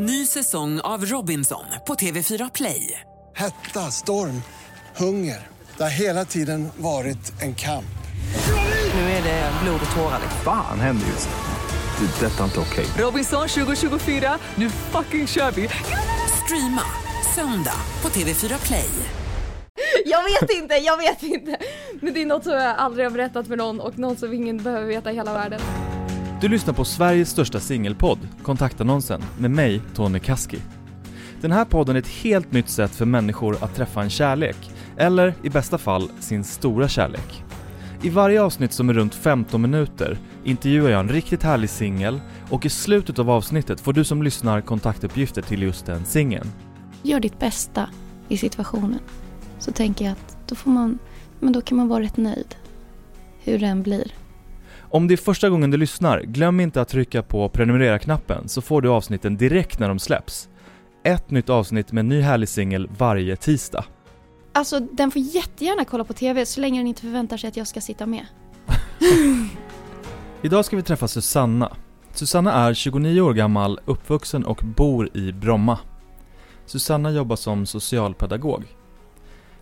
Ny säsong av Robinson på TV4 Play. Hetta, storm, hunger. Det har hela tiden varit en kamp. Nu är det blod och tårar. Fan händer just nu. Det. är Detta är inte okej. Robinson 2024, nu fucking kör vi! Streama söndag på TV4 Play. Jag vet inte, jag vet inte. Men det är något som jag aldrig har berättat för någon och något som ingen behöver veta i hela världen. Du lyssnar på Sveriges största singelpodd, Kontaktannonsen, med mig, Tony Kaski. Den här podden är ett helt nytt sätt för människor att träffa en kärlek, eller i bästa fall sin stora kärlek. I varje avsnitt som är runt 15 minuter intervjuar jag en riktigt härlig singel och i slutet av avsnittet får du som lyssnar kontaktuppgifter till just den singeln. Gör ditt bästa i situationen. Så tänker jag att då får man, men då kan man vara rätt nöjd. Hur den blir. Om det är första gången du lyssnar, glöm inte att trycka på prenumerera-knappen så får du avsnitten direkt när de släpps. Ett nytt avsnitt med en ny härlig singel varje tisdag. Alltså den får jättegärna kolla på TV så länge den inte förväntar sig att jag ska sitta med. Idag ska vi träffa Susanna. Susanna är 29 år gammal, uppvuxen och bor i Bromma. Susanna jobbar som socialpedagog.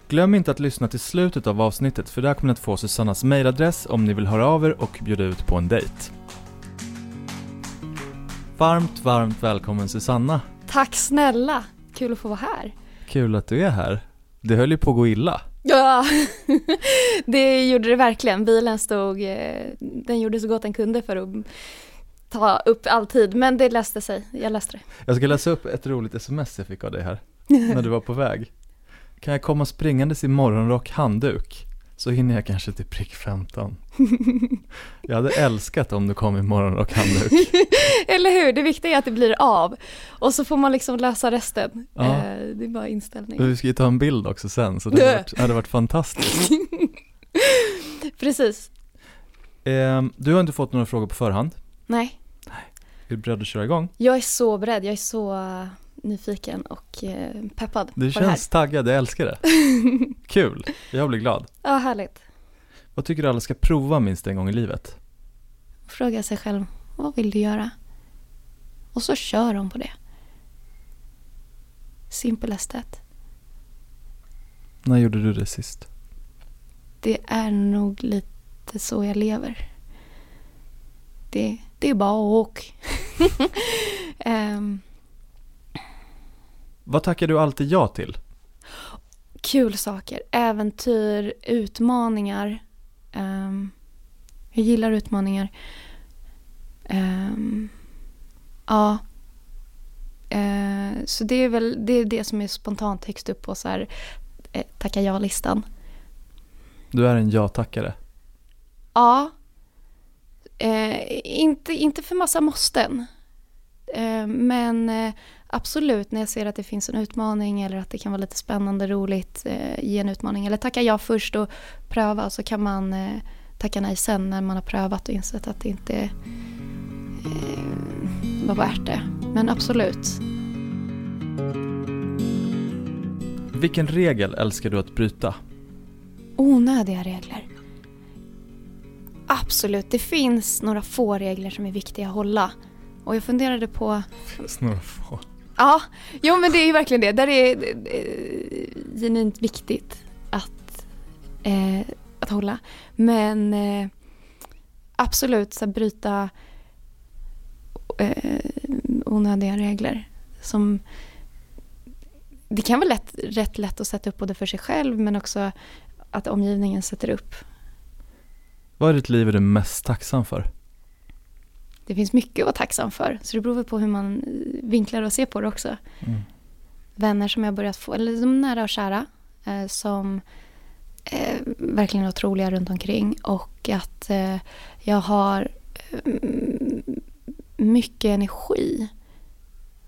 Glöm inte att lyssna till slutet av avsnittet för där kommer ni att få Susannas mailadress om ni vill höra av er och bjuda ut på en dejt. Varmt, varmt välkommen Susanna. Tack snälla! Kul att få vara här. Kul att du är här. Det höll ju på att gå illa. Ja, det gjorde det verkligen. Bilen stod, eh, den gjorde så gott den kunde för att ta upp all tid, men det löste sig. Jag löste det. Jag ska läsa upp ett roligt sms jag fick av dig här, när du var på väg. Kan jag komma springandes i morgonrock handduk? Så hinner jag kanske till prick 15. Jag hade älskat om du kom i morgonrock handduk. Eller hur? Det viktiga är att det blir av. Och så får man liksom lösa resten. Ja. Eh, Det är bara inställning. Vi ska ju ta en bild också sen, så det hade varit, hade varit fantastiskt. Precis. Ehm, du har inte fått några frågor på förhand. Nej, Är du beredd att köra igång? jag är så beredd. Jag är så nyfiken och eh, peppad Du på det här. känns taggad, jag älskar det. Kul, jag blir glad. Ja, härligt. Vad tycker du alla ska prova minst en gång i livet? Fråga sig själv, vad vill du göra? Och så kör de på det. Simple as that. När gjorde du det sist? Det är nog lite så jag lever. Det, det är bara att åka. Vad tackar du alltid ja till? kul saker, äventyr, utmaningar. Ehm, jag gillar utmaningar. Ehm, ja. Eh, så det är väl det, är det som är spontant högst upp på så här, eh, tacka ja-listan. Du är en ja-tackare. Ja. Eh, inte, inte för massa måsten. Eh, men eh, absolut när jag ser att det finns en utmaning eller att det kan vara lite spännande, roligt, eh, ge en utmaning. Eller tacka ja först och pröva så kan man eh, tacka nej sen när man har prövat och insett att det inte eh, var värt det. Men absolut. Vilken regel älskar du att bryta? Onödiga regler. Absolut, det finns några få regler som är viktiga att hålla. Och jag funderade på Finns några få. Ja, jo men det är ju verkligen det. Där är det är genuint viktigt att, eh, att hålla. Men eh, absolut så här, bryta eh, onödiga regler. Som, det kan vara lätt, rätt lätt att sätta upp både för sig själv men också att omgivningen sätter upp. Vad i ditt liv är du mest tacksam för? Det finns mycket att vara tacksam för. Så det beror på hur man eh, vinklar och ser på det också. Mm. vänner som jag börjat få, eller de nära och kära, eh, som eh, verkligen är otroliga runt omkring och att eh, jag har mm, mycket energi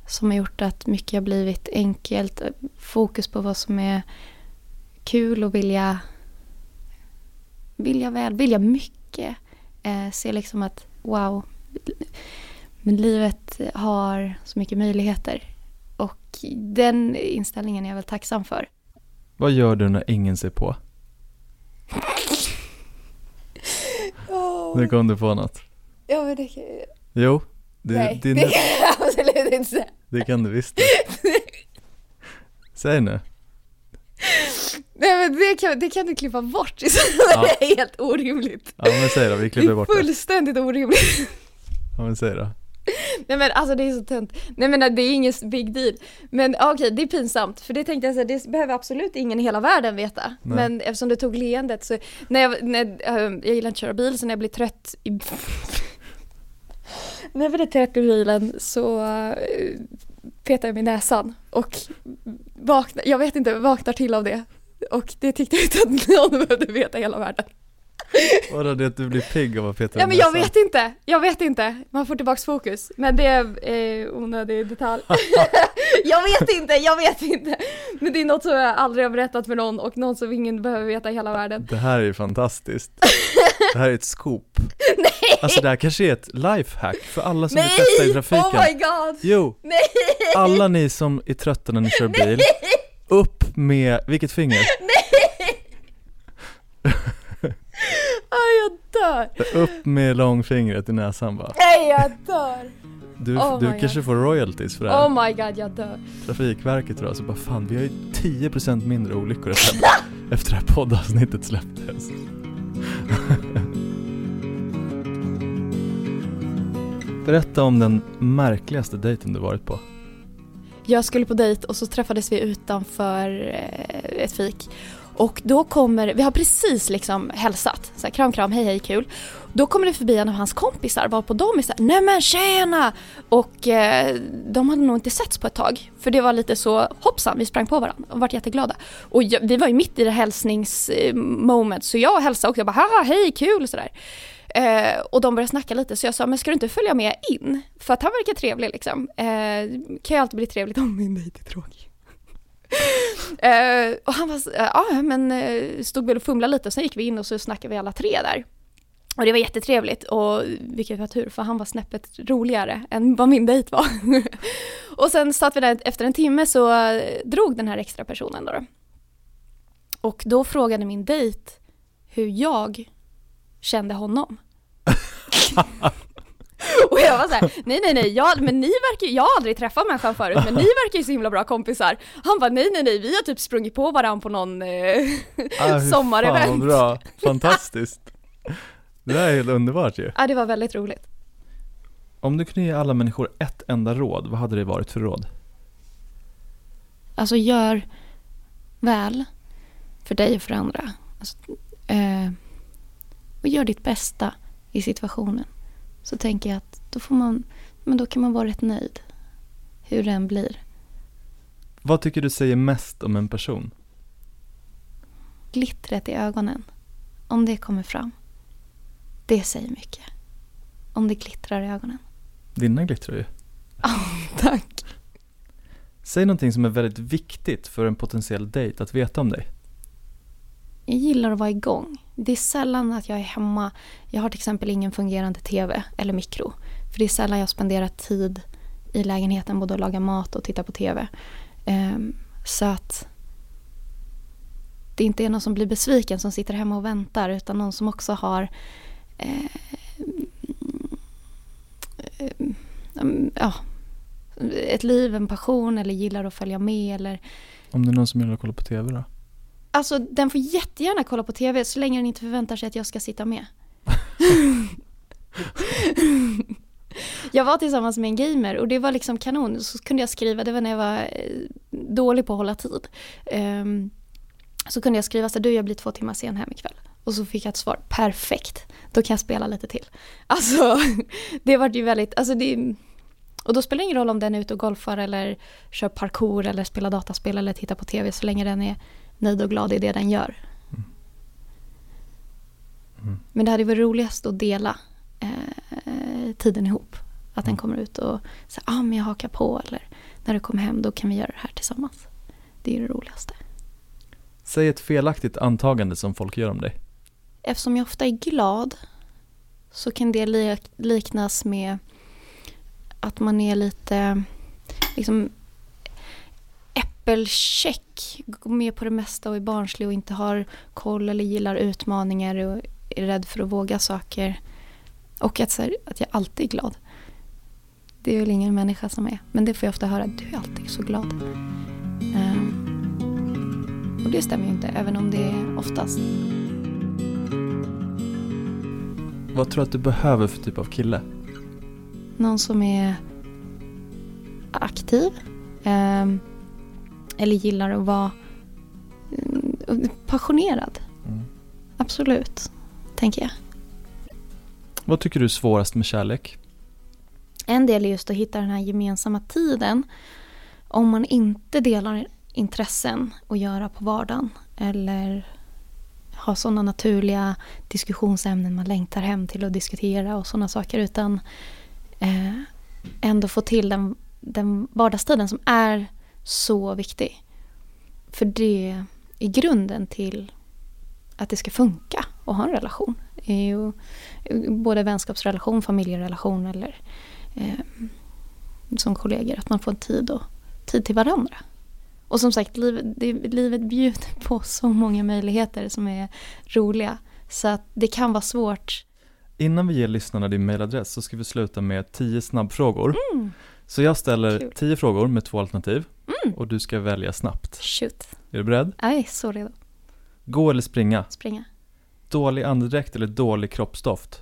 som har gjort att mycket har blivit enkelt, fokus på vad som är kul och vilja vilja väl, vilja mycket. Eh, se liksom att wow, men livet har så mycket möjligheter. Och den inställningen är jag väl tacksam för. Vad gör du när ingen ser på? Nu kom du på något. Ja, men det, Jo, Du, Nej, din, det kan jag absolut inte säga. det kan du visst det. Säg nu. Nej men det kan, det kan du klippa bort, Ja. det är helt orimligt. Ja men säg då, vi Det klipper är bort det. fullständigt orimligt. Ja men säg då. Nej men alltså det är så tönt. Nej men det är ingen big deal. Men ja, okej, det är pinsamt. För det tänkte jag säga, det behöver absolut ingen i hela världen veta. Nej. Men eftersom du tog leendet så, när jag, när, eh, jag gillar inte att köra bil så när jag blir trött i... när jag blir trött i bilen så petar jag mig i näsan och vaknar, jag vet inte, vaknar till av det. Och det tyckte jag inte att någon behövde veta i hela världen. Vadå det att du blir pigg av att peta Ja i men jag vet inte, jag vet inte. Man får tillbaks fokus. Men det är eh, onödig detalj. jag vet inte, jag vet inte. Men det är något som jag aldrig har berättat för någon och något som ingen behöver veta i hela världen. Det här är ju fantastiskt. Det här är ett scoop. Nej! Alltså det här kanske är ett lifehack för alla som vill testa i Nej! trafiken. Oh my god! Jo, Nej! alla ni som är trötta när ni kör bil, upp med, vilket finger? Aj, jag dör! Upp med långfingret i näsan bara. Nej, jag dör! Du, Oh du kanske God. får royalties för det här. Oh my god, jag dör. Trafikverket tror alltså bara fan vi har ju 10% mindre olyckor efter, efter det här poddavsnittet släpptes. Berätta om den märkligaste dejten du varit på. Jag skulle på dejt och så träffades vi utanför eh, ett fik. Och då kommer, vi har precis liksom hälsat, så här, kram kram, hej hej kul. Då kommer det förbi en av hans kompisar varpå de är såhär, nej men tjena! Och eh, de hade nog inte setts på ett tag. För det var lite så, hoppsan, vi sprang på varandra och vart jätteglada. Och jag, vi var ju mitt i det hälsningsmoment så jag hälsade också. jag bara, haha hej kul och sådär. Eh, och de började snacka lite så jag sa, men ska du inte följa med in? För att han verkar trevlig liksom. Eh, kan ju alltid bli trevligt om min dejt är tråkig uh, och han var ja uh, eh, ja men eh, stod väl och fumlade lite och sen gick vi in och så snackade vi alla tre där. Och det var jättetrevligt och vilket var tur för han var snäppet roligare än vad min dejt var. och sen satt vi där efter en timme så drog den här extra personen då. då. Och då frågade min dejt hur jag kände honom. Och jag var såhär, nej nej nej, jag, men ni verkar jag har aldrig träffat människan förut, men ni verkar ju så himla bra kompisar. Han bara, nej nej nej, vi har typ sprungit på varandra på någon eh, Ah, sommarevent. Fan bra, fantastiskt. Det där är helt underbart ju. Ja, det var väldigt roligt. Om du kunde ge alla människor ett enda råd, vad hade det varit för råd? Alltså gör väl för dig och för andra. Alltså, eh, och gör ditt bästa i situationen. Så tänker jag att då får man, men då kan man vara rätt nöjd. Hur det än blir. Vad tycker du säger mest om en person? Glittret i ögonen. Om det kommer fram. Det säger mycket. Om det glittrar i ögonen. Dina glittrar ju. Tack. Säg någonting som är väldigt viktigt för en potentiell dejt att veta om dig. Jag gillar att vara igång. Det är sällan att jag är hemma. Jag har till exempel ingen fungerande tv eller mikro. För det är sällan jag spenderar tid i lägenheten både att laga mat och titta på tv. Ehm, så att det inte är någon som blir besviken som sitter hemma och väntar utan någon som också har eh, mm, eh, ja, ett liv, en passion eller gillar att följa med eller Om det är någon som gillar att kolla på TV då? Alltså den får jättegärna kolla på tv så länge den inte förväntar sig att jag ska sitta med. jag var tillsammans med en gamer och det var liksom kanon. Så kunde jag skriva, det var när jag var eh, dålig på att hålla tid. Ehm, så kunde jag skriva så du jag blir två timmar sen hem ikväll. Och så fick jag ett svar, perfekt, då kan jag spela lite till. Alltså det var ju väldigt, alltså det och då spelar det ingen roll om den är ute och golfar eller kör parkour eller spelar dataspel eller tittar på tv så länge den är nöjd och glad i det den gör. Mm. Men det hade varit roligast att dela eh, tiden ihop. Att den kommer ut och säger ah, men jag hakar på eller när du kommer hem då kan vi göra det här tillsammans. Det är det roligaste. Säg ett felaktigt antagande som folk gör om dig. Eftersom jag ofta är glad så kan det lik- liknas med att man är lite liksom äppelcheck, går med på det mesta och är barnslig och inte har koll eller gillar utmaningar och är rädd för att våga saker. Och att, här, att jag alltid är glad. det är väl ingen människa som är. Men det får jag ofta höra, du är alltid så glad. Um, och det stämmer ju inte, även om det är oftast. Vad tror du att du behöver för typ av kille? Någon som är aktiv. Um, eller gillar att vara um, passionerad. Mm. Absolut, tänker jag. Vad tycker du är svårast med kärlek? En del är just att hitta den här gemensamma tiden. Om man inte delar intressen att göra på vardagen eller har sådana naturliga diskussionsämnen man längtar hem till att diskutera och sådana saker utan eh, ändå få till den, den vardagstiden som är så viktig. För det är grunden till att det ska funka att ha en relation. både vänskapsrelation, familjerelation eller eh, som kollegor. Att man får tid, och, tid till varandra. Och som sagt, livet, det, livet bjuder på så många möjligheter som är roliga. Så att det kan vara svårt. Innan vi ger lyssnarna din mailadress så ska vi sluta med tio snabbfrågor. Mm. Så jag ställer Kul. tio frågor med två alternativ Mm. och du ska välja snabbt. Shoot. Är du beredd? Jag är så redo. Gå eller springa? Springa. Dålig andedräkt eller dålig kroppsdoft?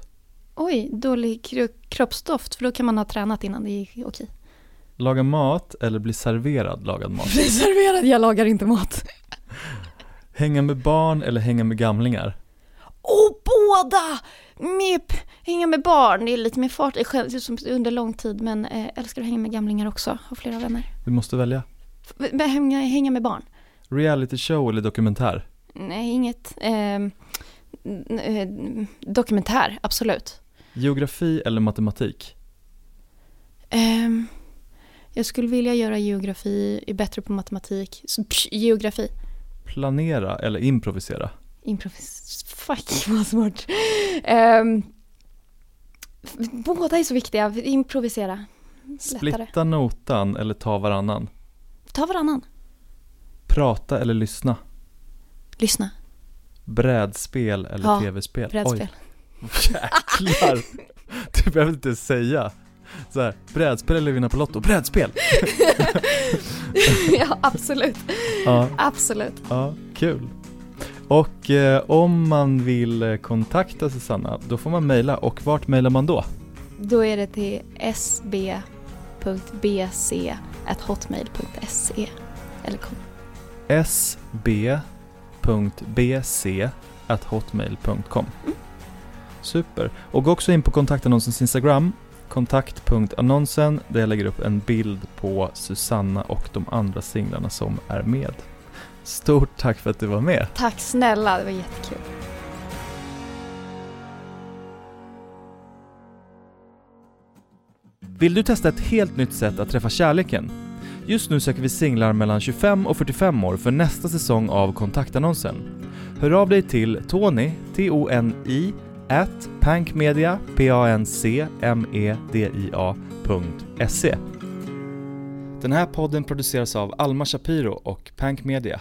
Oj, dålig kro- kroppsdoft. För då kan man ha tränat innan det är okej. Laga mat eller bli serverad lagad mat? Bli serverad, jag lagar inte mat. Hänga med barn eller hänga med gamlingar? Åh, båda! Mip, hänga med barn, det är lite mer fart under lång tid. Men eh, älskar att hänga med gamlingar också, har flera vänner. Du måste välja. Hänga, hänga med barn? Reality show eller dokumentär? Nej, inget. Eh, n- eh, dokumentär, absolut. Geografi eller matematik? Ehm, jag skulle vilja göra geografi, är bättre på matematik. Så, psh, geografi. Planera eller improvisera? Improvis... Fuck vad svårt. Ehm, f- båda är så viktiga. Improvisera. Splitta notan eller ta varannan? Ta varannan. Prata eller lyssna? Lyssna. Brädspel eller Ja, tv-spel? Brädspel. Oj, jäklar! Du behöver inte säga. Så här, brädspel eller vinna på Lotto? Brädspel! ja, absolut. Ja, Absolut. ja, kul. Och eh, om man vill eh, kontakta Susanna, då får man mejla och vart mejlar man då? Då är det till sb.bc.hotmail.se eller kom. sb.bc.hotmail.com Super. Och gå också in på kontaktannonsens Instagram, kontakt.annonsen, där jag lägger upp en bild på Susanna och de andra singlarna som är med. Stort tack för att du var med. Tack snälla, det var jättekul. Vill du testa ett helt nytt sätt att träffa kärleken? Just nu söker vi singlar mellan 25 och 45 år för nästa säsong av kontaktannonsen. Hör av dig till Tony, T-O-N-I, at pankmedia, P-A-N-C-M-E-D-I-A, punkt .se. Den här podden produceras av Alma Shapiro och Pank Media